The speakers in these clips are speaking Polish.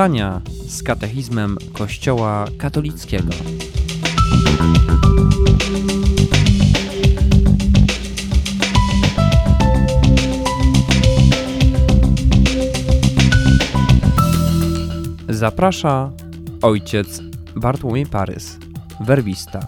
spotkania z katechizmem Kościoła katolickiego. Zaprasza ojciec Bartłomiej Parys, werbista.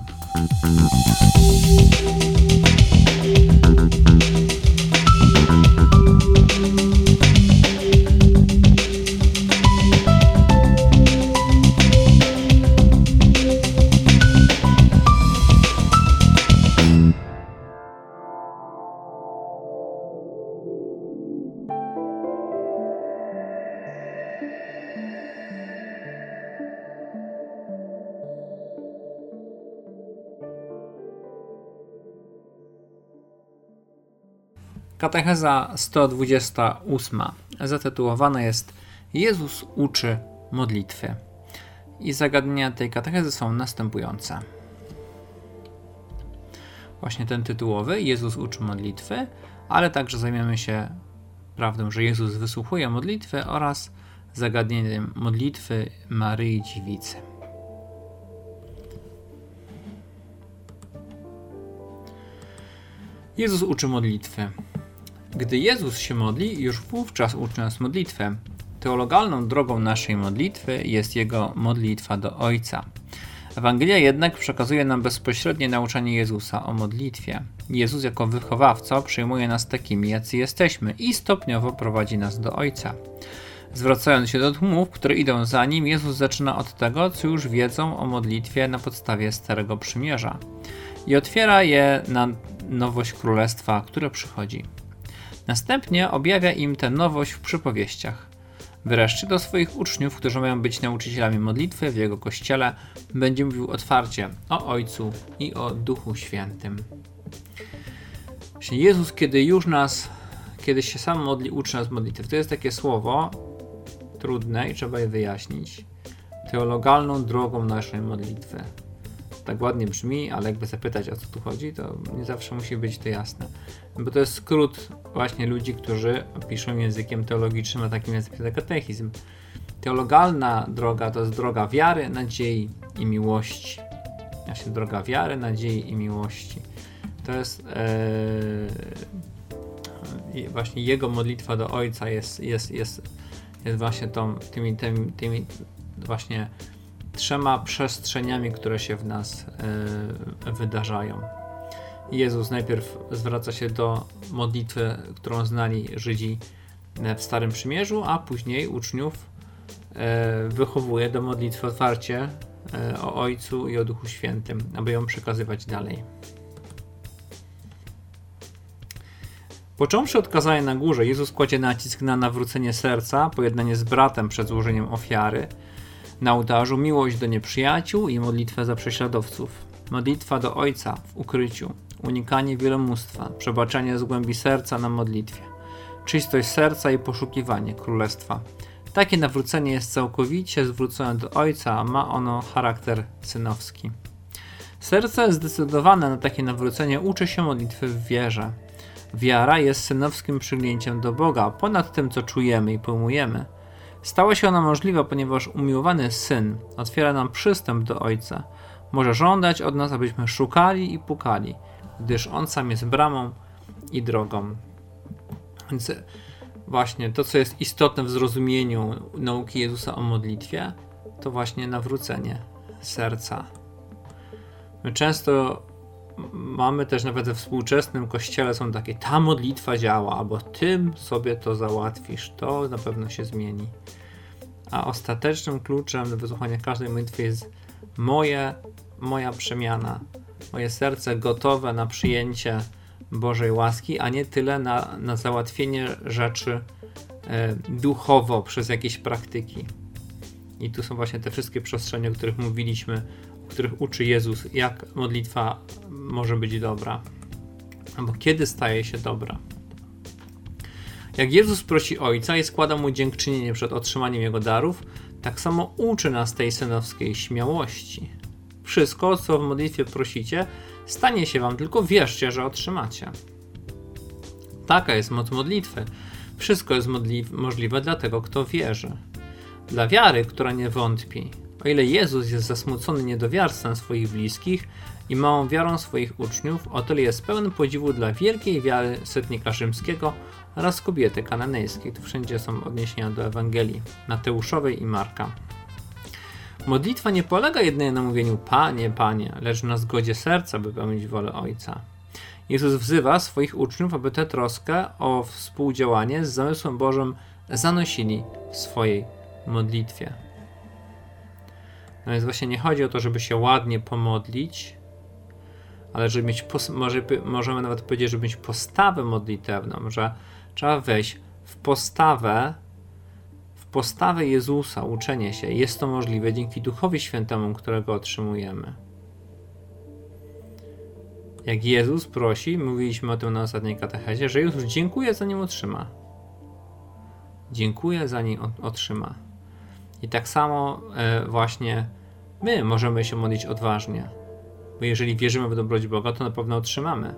Katecheza 128 zatytułowana jest Jezus uczy modlitwy. I zagadnienia tej katechezy są następujące. Właśnie ten tytułowy, Jezus uczy modlitwy, ale także zajmiemy się prawdą, że Jezus wysłuchuje modlitwy oraz zagadnieniem modlitwy Maryi Dziewicy. Jezus uczy modlitwy. Gdy Jezus się modli, już wówczas uczy nas modlitwę. Teologalną drogą naszej modlitwy jest Jego modlitwa do Ojca. Ewangelia jednak przekazuje nam bezpośrednie nauczanie Jezusa o modlitwie. Jezus jako wychowawca przyjmuje nas takimi, jacy jesteśmy i stopniowo prowadzi nas do Ojca. Zwracając się do tłumów, które idą za nim, Jezus zaczyna od tego, co już wiedzą o modlitwie na podstawie Starego Przymierza i otwiera je na nowość Królestwa, które przychodzi. Następnie objawia im tę nowość w przypowieściach. Wreszcie do swoich uczniów, którzy mają być nauczycielami modlitwy w jego kościele, będzie mówił otwarcie o Ojcu i o Duchu Świętym. Jezus, kiedy już nas, kiedy się sam modli, uczy nas modlitwy. To jest takie słowo trudne i trzeba je wyjaśnić. Teologalną drogą naszej modlitwy tak ładnie brzmi, ale jakby zapytać o co tu chodzi, to nie zawsze musi być to jasne. Bo to jest skrót właśnie ludzi, którzy piszą językiem teologicznym, a takim jest katechizm. Teologalna droga to jest droga wiary, nadziei i miłości. Właśnie droga wiary, nadziei i miłości. To jest ee, właśnie jego modlitwa do Ojca jest, jest, jest, jest właśnie tą, tymi, tymi, tymi właśnie trzema przestrzeniami, które się w nas y, wydarzają. Jezus najpierw zwraca się do modlitwy, którą znali Żydzi w Starym Przymierzu, a później uczniów y, wychowuje do modlitwy otwarcie y, o Ojcu i o Duchu Świętym, aby ją przekazywać dalej. Począwszy od kazania na górze, Jezus kładzie nacisk na nawrócenie serca, pojednanie z bratem przed złożeniem ofiary, na ołtarzu miłość do nieprzyjaciół i modlitwę za prześladowców. Modlitwa do Ojca w ukryciu, unikanie wielomóstwa, przebaczenie z głębi serca na modlitwie, czystość serca i poszukiwanie królestwa. Takie nawrócenie jest całkowicie zwrócone do Ojca, a ma ono charakter synowski. Serce zdecydowane na takie nawrócenie uczy się modlitwy w wierze. Wiara jest synowskim przyglięciem do Boga, ponad tym, co czujemy i pojmujemy. Stała się ona możliwa, ponieważ umiłowany syn otwiera nam przystęp do Ojca. Może żądać od nas, abyśmy szukali i pukali, gdyż On sam jest bramą i drogą. Więc właśnie to, co jest istotne w zrozumieniu nauki Jezusa o modlitwie, to właśnie nawrócenie serca. My często mamy też nawet we współczesnym kościele są takie, ta modlitwa działa, albo tym sobie to załatwisz, to na pewno się zmieni. A ostatecznym kluczem do wysłuchania każdej modlitwy jest moje, moja przemiana, moje serce gotowe na przyjęcie Bożej łaski, a nie tyle na, na załatwienie rzeczy e, duchowo przez jakieś praktyki. I tu są właśnie te wszystkie przestrzenie, o których mówiliśmy, których uczy Jezus, jak modlitwa może być dobra, albo kiedy staje się dobra. Jak Jezus prosi Ojca i składa mu dziękczynienie przed otrzymaniem Jego darów, tak samo uczy nas tej synowskiej śmiałości. Wszystko, co w modlitwie prosicie, stanie się wam, tylko wierzcie, że otrzymacie. Taka jest moc modlitwy. Wszystko jest możliwe dla tego, kto wierzy. dla wiary, która nie wątpi. O ile Jezus jest zasmucony niedowiarstwem swoich bliskich i małą wiarą swoich uczniów, o tyle jest pełen podziwu dla wielkiej wiary setnika rzymskiego oraz kobiety kananejskiej. Tu wszędzie są odniesienia do Ewangelii Mateuszowej i Marka. Modlitwa nie polega jedynie na mówieniu Panie, Panie, lecz na zgodzie serca, by pełnić wolę Ojca. Jezus wzywa swoich uczniów, aby tę troskę o współdziałanie z zamysłem Bożym zanosili w swojej modlitwie. No więc właśnie nie chodzi o to, żeby się ładnie pomodlić, ale żeby mieć, może, możemy nawet powiedzieć, żeby mieć postawę modlitewną, że trzeba wejść w postawę, w postawę Jezusa, uczenie się. Jest to możliwe dzięki Duchowi Świętemu, którego otrzymujemy. Jak Jezus prosi, mówiliśmy o tym na ostatniej katechezie, że Jezus dziękuję, zanim otrzyma. Dziękuję, zanim otrzyma. I tak samo e, właśnie my możemy się modlić odważnie. Bo jeżeli wierzymy w dobroć Boga, to na pewno otrzymamy.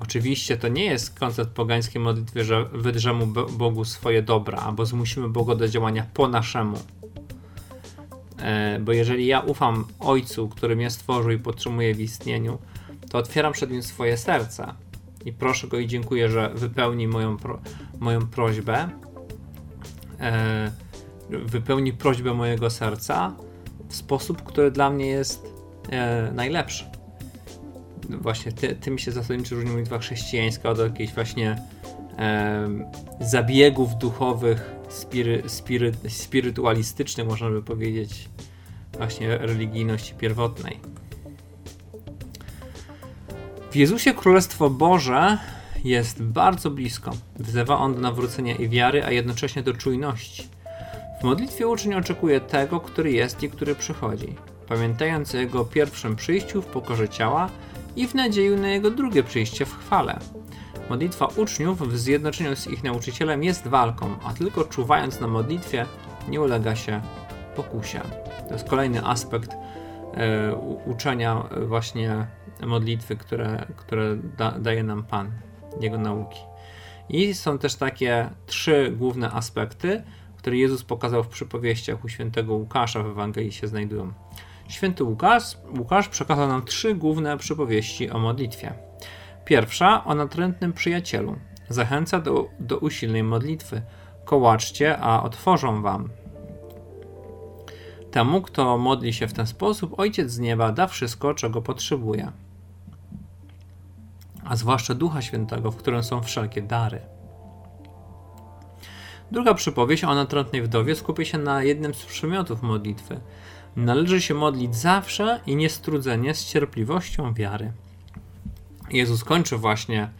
Oczywiście to nie jest koncept pogańskiej modlitwy, że wydrzemy Bogu swoje dobra, albo zmusimy Boga do działania po naszemu. E, bo jeżeli ja ufam Ojcu, który mnie stworzył i podtrzymuje w istnieniu, to otwieram przed Nim swoje serce i proszę Go i dziękuję, że wypełni moją, pro, moją prośbę, e, wypełni prośbę mojego serca w sposób, który dla mnie jest e, najlepszy. Właśnie ty, tym się zasadniczo różni modlitwa chrześcijańska od jakichś właśnie e, zabiegów duchowych, spiry, spiry, spirytualistycznych, można by powiedzieć, właśnie religijności pierwotnej. W Jezusie Królestwo Boże jest bardzo blisko. Wzywa on do nawrócenia i wiary, a jednocześnie do czujności. W modlitwie uczeń oczekuje tego, który jest i który przychodzi, pamiętając o jego pierwszym przyjściu w pokorze ciała i w nadziei na jego drugie przyjście w chwale. Modlitwa uczniów w zjednoczeniu z ich nauczycielem jest walką, a tylko czuwając na modlitwie nie ulega się pokusie. To jest kolejny aspekt e, uczenia właśnie modlitwy, które, które da, daje nam Pan, Jego nauki. I są też takie trzy główne aspekty, które Jezus pokazał w przypowieściach u świętego Łukasza w Ewangelii się znajdują. Święty Łukasz, Łukasz przekazał nam trzy główne przypowieści o modlitwie. Pierwsza o natrętnym przyjacielu. Zachęca do, do usilnej modlitwy. Kołaczcie, a otworzą wam. Temu, kto modli się w ten sposób, Ojciec z nieba da wszystko, czego potrzebuje. A zwłaszcza Ducha Świętego, w którym są wszelkie dary. Druga przypowieść o natrętnej wdowie skupia się na jednym z przymiotów modlitwy. Należy się modlić zawsze i niestrudzenie z cierpliwością wiary. Jezus kończy właśnie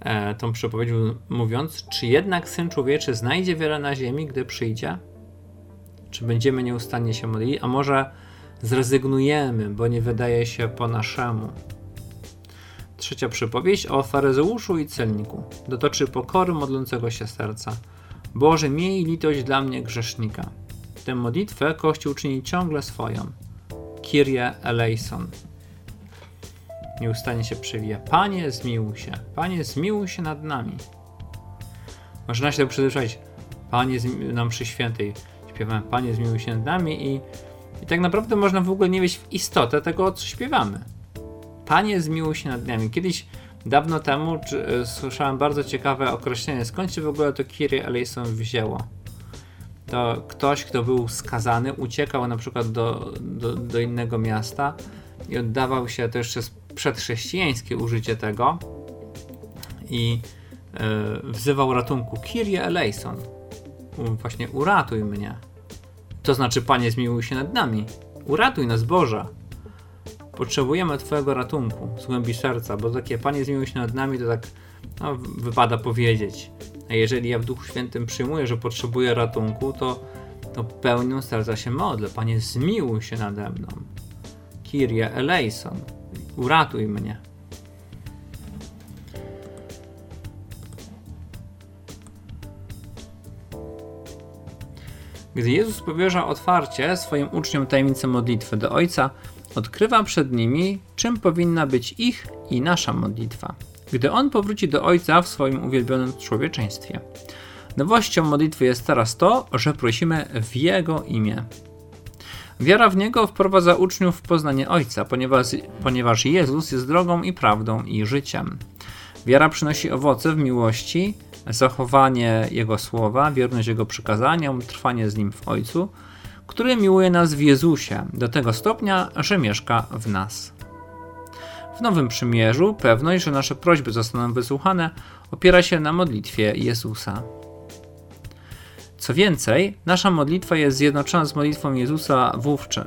e, tą przepowiedź mówiąc, czy jednak Syn Człowieczy znajdzie wiarę na ziemi, gdy przyjdzie? Czy będziemy nieustannie się modlili? A może zrezygnujemy, bo nie wydaje się po naszemu? Trzecia przypowieść o faryzeuszu i celniku. Dotoczy pokory modlącego się serca. Boże, miej litość dla mnie grzesznika. Tę modlitwę Kościół czyni ciągle swoją. Kyrie eleison. Nieustannie się przewija. Panie, zmiłuj się. Panie, zmiłuj się nad nami. Można się tak przyzwyczaić. Panie, nam przy świętej śpiewamy Panie, zmiłuj się nad nami i, i tak naprawdę można w ogóle nie wejść w istotę tego, co śpiewamy. Panie, zmiłuj się nad nami. Kiedyś, dawno temu, czy, e, słyszałem bardzo ciekawe określenie, skąd się w ogóle to Kyrie eleison wzięło to ktoś, kto był skazany, uciekał na przykład do, do, do innego miasta i oddawał się też przez przedchrześcijańskie użycie tego i e, wzywał ratunku Kyrie eleison. Właśnie uratuj mnie. To znaczy, Panie, zmiłuj się nad nami. Uratuj nas, Boże. Potrzebujemy Twojego ratunku z głębi serca, bo takie Panie, zmiłuj się nad nami, to tak no, wypada powiedzieć. A jeżeli ja w Duchu Świętym przyjmuję, że potrzebuję ratunku, to, to pełnią serca się modlę. Panie, zmiłuj się nade mną. Kyrie eleison. Uratuj mnie. Gdy Jezus powierza otwarcie swoim uczniom tajemnicę modlitwy do Ojca, odkrywa przed nimi, czym powinna być ich i nasza modlitwa. gdy On powróci do Ojca w swoim uwielbionym człowieczeństwie. Nowością modlitwy jest teraz to, że prosimy w Jego imię. Wiara w Niego wprowadza uczniów w poznanie Ojca, ponieważ, ponieważ Jezus jest drogą i prawdą i życiem. Wiara przynosi owoce w miłości, zachowanie Jego słowa, wierność Jego przykazaniom, trwanie z Nim w Ojcu, który miłuje nas w Jezusie do tego stopnia, że mieszka w nas. W Nowym Przymierzu pewność, że nasze prośby zostaną wysłuchane, opiera się na modlitwie Jezusa. Co więcej, nasza modlitwa jest zjednoczona z modlitwą Jezusa wówczas.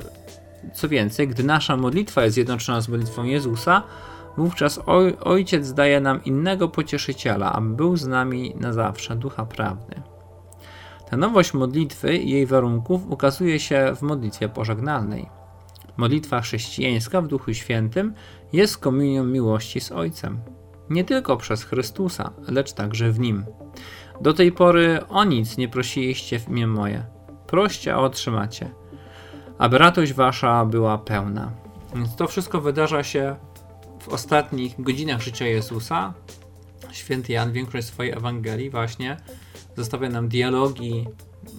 Co więcej, gdy nasza modlitwa jest zjednoczona z modlitwą Jezusa, wówczas oj, Ojciec daje nam innego pocieszyciela, aby był z nami na zawsze, ducha prawdy. Nowość modlitwy i jej warunków ukazuje się w modlitwie pożegnalnej. Modlitwa chrześcijańska w Duchu Świętym jest komunią miłości z Ojcem. Nie tylko przez Chrystusa, lecz także w Nim. Do tej pory o nic nie prosiliście w imię moje. Proście, a otrzymacie. Aby radość wasza była pełna. Więc to wszystko wydarza się w ostatnich godzinach życia Jezusa. Święty Jan większość swojej Ewangelii właśnie zostawia nam dialogi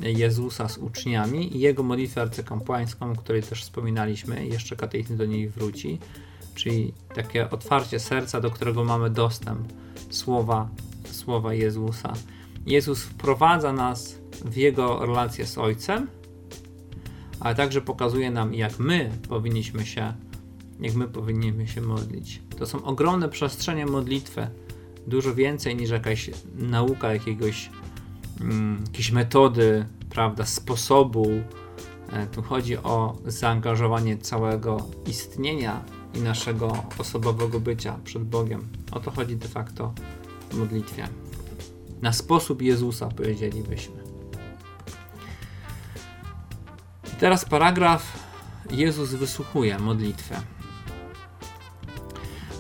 Jezusa z uczniami i jego modlitwę arcykapłańską, o której też wspominaliśmy, jeszcze katechizm do niej wróci, czyli takie otwarcie serca, do którego mamy dostęp, słowa, słowa Jezusa. Jezus wprowadza nas w jego relację z Ojcem, ale także pokazuje nam, jak my powinniśmy się, jak my powinniśmy się modlić. To są ogromne przestrzenie modlitwy, dużo więcej niż jakaś nauka jakiegoś, mm, jakiejś metody, prawda, sposobu. E, tu chodzi o zaangażowanie całego istnienia i naszego osobowego bycia przed Bogiem. O to chodzi de facto w modlitwie na sposób Jezusa, powiedzielibyśmy. I teraz paragraf Jezus wysłuchuje modlitwę.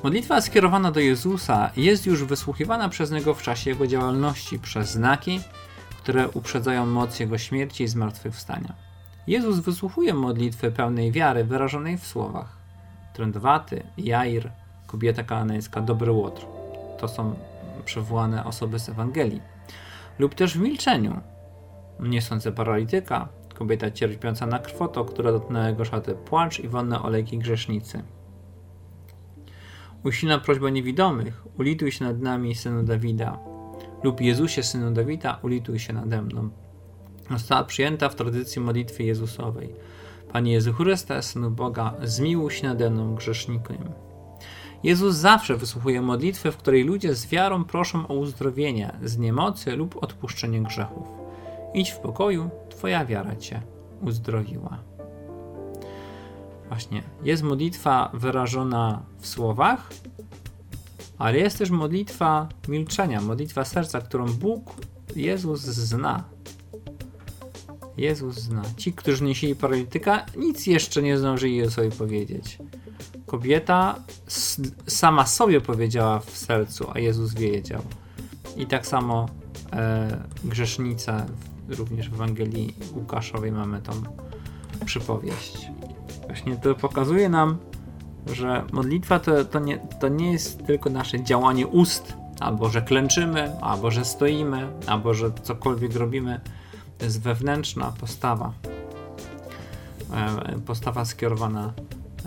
Modlitwa skierowana do Jezusa jest już wysłuchiwana przez Niego w czasie Jego działalności przez znaki, które uprzedzają moc Jego śmierci i zmartwychwstania. Jezus wysłuchuje modlitwy pełnej wiary wyrażonej w słowach. Trędwaty, Jair, kobieta kananejska, dobry łotr. To są przywołane osoby z Ewangelii, lub też w milczeniu. Niesące paralityka, kobieta cierpiąca na krwoto, która dotknęła jego szaty, płacz i wonne olejki grzesznicy. Usilna prośba niewidomych, ulituj się nad nami, synu Dawida, lub Jezusie, synu Dawida, ulituj się nade mną. Została przyjęta w tradycji modlitwy Jezusowej. Panie Jezu Chryste, Synu Boga, zmiłuj się nade mną, grzesznikiem. Jezus zawsze wysłuchuje modlitwy, w której ludzie z wiarą proszą o uzdrowienie z niemocy lub odpuszczenie grzechów. Idź w pokoju, Twoja wiara Cię uzdrowiła. Właśnie, jest modlitwa wyrażona w słowach, ale jest też modlitwa milczenia, modlitwa serca, którą Bóg, Jezus zna. Jezus zna. Ci, którzy nieśli paralityka, nic jeszcze nie zdążyli sobie powiedzieć kobieta sama sobie powiedziała w sercu, a Jezus wiedział. I tak samo e, grzesznica, również w Ewangelii Łukaszowej mamy tą przypowieść. Właśnie to pokazuje nam, że modlitwa to, to, nie, to nie jest tylko nasze działanie ust, albo że klęczymy, albo że stoimy, albo że cokolwiek robimy. To jest wewnętrzna postawa. E, postawa skierowana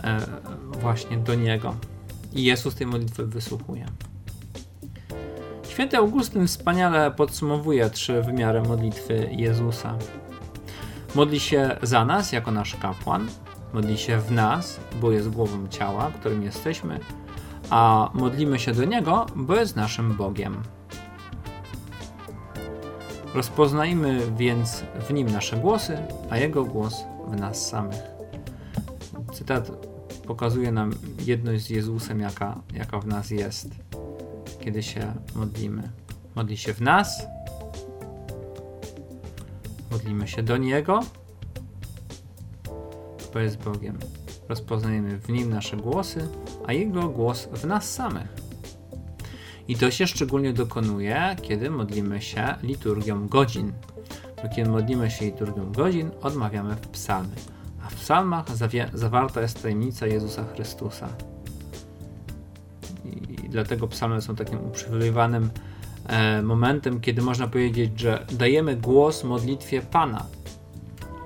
E, właśnie do Niego. I Jezus tej modlitwy wysłuchuje. Święty Augustyn wspaniale podsumowuje trzy wymiary modlitwy Jezusa. Modli się za nas jako nasz kapłan, modli się w nas, bo jest głową ciała, którym jesteśmy, a modlimy się do Niego, bo jest naszym Bogiem. Rozpoznajmy więc w Nim nasze głosy, a Jego głos w nas samych. Cytat pokazuje nam jedność z Jezusem, jaka, jaka w nas jest, kiedy się modlimy. Modli się w nas, modlimy się do Niego, bo jest Bogiem. Rozpoznajemy w Nim nasze głosy, a Jego głos w nas samych. I to się szczególnie dokonuje, kiedy modlimy się liturgią godzin. Bo kiedy modlimy się liturgią godzin, odmawiamy w psalmy w psalmach zawarta jest tajemnica Jezusa Chrystusa. i dlatego psalmy są takim uprzywilejowanym e, momentem, kiedy można powiedzieć, że dajemy głos modlitwie Pana.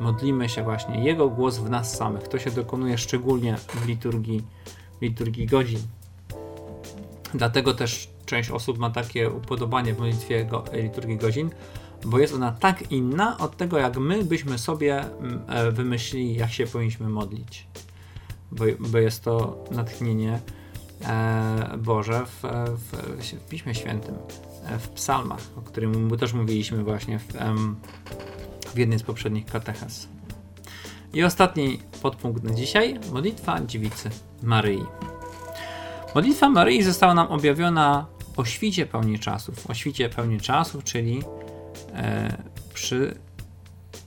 Modlimy się właśnie, Jego głos w nas samych. To się dokonuje szczególnie w liturgii, w liturgii godzin. Dlatego też część osób ma takie upodobanie w modlitwie go, liturgii godzin, bo jest ona tak inna od tego, jak my byśmy sobie mm, e, wymyślili, jak się powinniśmy modlić. Bo, bo jest to natchnienie e, Boże w, w, w, Piśmie Świętym, e, w psalmach, o którym też mówiliśmy właśnie w, w jednej z poprzednich katechez. I ostatni podpunkt na dzisiaj, modlitwa dziewicy Maryi. Modlitwa Maryi została nam objawiona o świcie pełni czasów. O świcie pełni czasów, czyli e, przy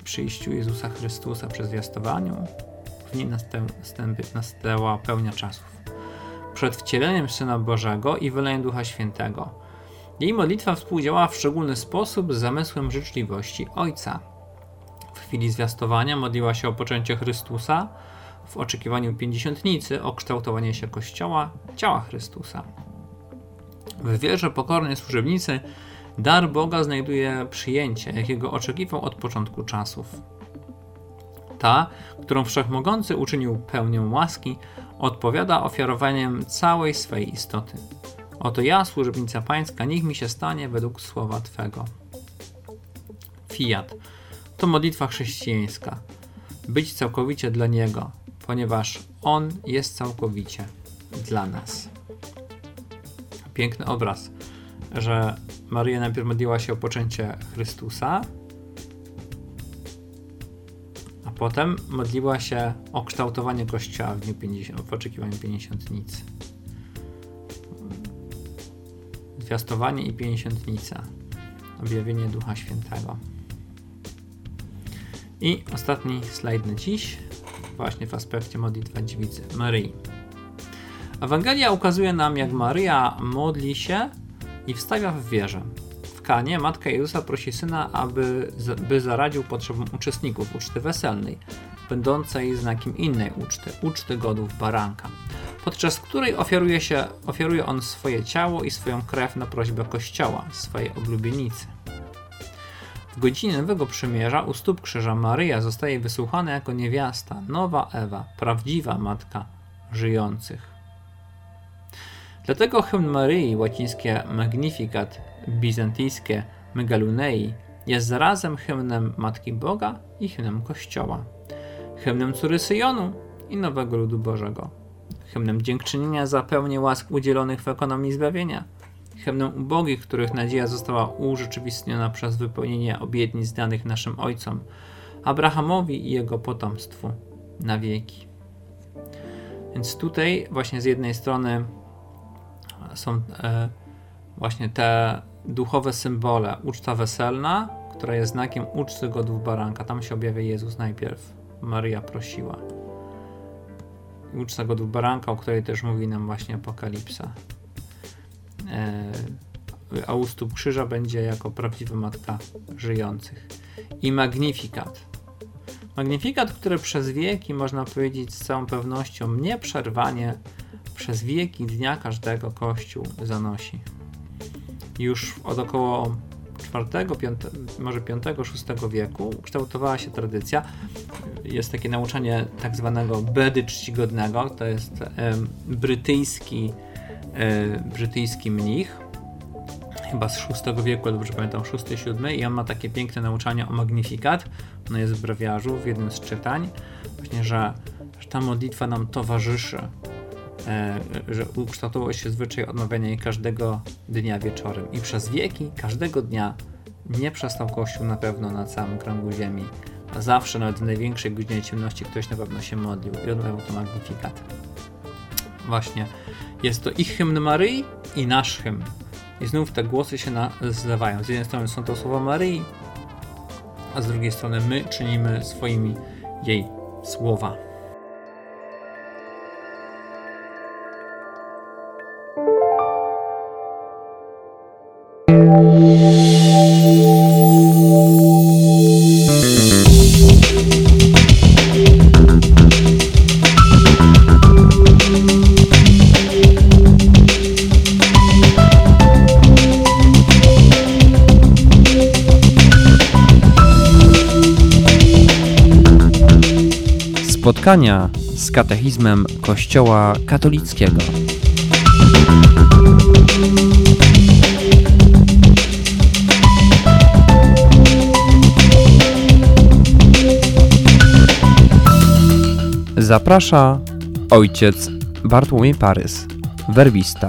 przyjściu Jezusa Chrystusa przez zwiastowaniu w niej następła pełnia czasów. Przed wcieleniem Syna Bożego i wyleniem Ducha Świętego. Jej modlitwa współdziałała w szczególny sposób z zamysłem życzliwości Ojca. Chwili zwiastowania modliła się o poczęcie Chrystusa, w oczekiwaniu pięćdziesiątnicy o kształtowanie się Kościoła, ciała Chrystusa. W wierze pokornej służebnicy dar Boga znajduje przyjęcie, jakiego oczekiwał od początku czasów. Ta, którą Wszechmogący uczynił pełnią łaski, odpowiada ofiarowaniem całej swej istoty. Oto ja, służebnica pańska, niech mi się stanie według słowa Twego. Fiat to modlitwa chrześcijańska. Być całkowicie dla Niego, ponieważ On jest całkowicie dla nas. Piękny obraz, że Maryja najpierw modliła się o poczęcie Chrystusa, a potem modliła się o kształtowanie Kościoła w dniu 50, w oczekiwaniu pięćdziesiątnicy. Zwiastowanie i pięćdziesiątnica. Objawienie Ducha Świętego. I ostatni slajd na dziś właśnie w aspekcie modlitwa dziewicy Maryi. Ewangelia ukazuje nam, jak Maryja modli się i wstawia w wierze. W Kanie matka Jezusa prosi syna, aby by zaradził potrzebom uczestników uczty weselnej, będącej znakiem innej uczty, uczty godów baranka, podczas której ofiaruje, się, ofiaruje on swoje ciało i swoją krew na prośbę Kościoła, swojej oblubienicy. W godzinie Nowego Przymierza u stóp krzyża Maryja zostaje wysłuchana jako niewiasta, nowa Ewa, prawdziwa matka żyjących. Dlatego hymn Maryi, łacińskie Magnificat, bizantyjskie Megalunei, jest zarazem hymnem Matki Boga i hymnem Kościoła, hymnem Córy Syjonu i Nowego Ludu Bożego, hymnem dziękczynienia za pełnię łask udzielonych w ekonomii zbawienia, hymnem ubogich, których nadzieja została urzeczywistniona przez wypełnienie obietnic danych naszym ojcom, Abrahamowi i jego potomstwu na wieki. Więc tutaj właśnie z jednej strony są e, właśnie te duchowe symbole. Uczta weselna, która jest znakiem uczty godów baranka. Tam się objawia Jezus najpierw. Maryja prosiła. Uczta godów baranka, o której też mówi nam właśnie Apokalipsa. E, a u stóp krzyża będzie jako prawdziwa matka żyjących. I Magnifikat. Magnifikat, który przez wieki, można powiedzieć z całą pewnością, nieprzerwanie przez wieki dnia każdego Kościół zanosi. Już od około IV, 5, może V-VI wieku ukształtowała się tradycja. Jest takie nauczanie tak zwanego bedy czcigodnego, to jest brytyjski, brytyjski mnich, chyba z VI wieku, dobrze pamiętam, VI-VII i on ma takie piękne nauczanie o magnifikat. Ono jest w brewiarzu, w jednym z czytań, właśnie, że, że ta modlitwa nam towarzyszy E, że ukształtował się zwyczaj odmawiania jej każdego dnia wieczorem. I przez wieki, każdego dnia nie przestał Kościół na pewno na całym kręgu ziemi. A zawsze, nawet w największej godzinie ciemności, ktoś na pewno się modlił i odmawiał to magnifikat. Właśnie, jest to ich hymn Maryi i nasz hymn. I znów te głosy się na, zlewają. Z jednej strony są to słowa Maryi, a z drugiej strony my czynimy swoimi jej słowa. Spotkania z katechizmem Kościoła katolickiego. Zaprasza ojciec Bartłomiej Parys, werbista.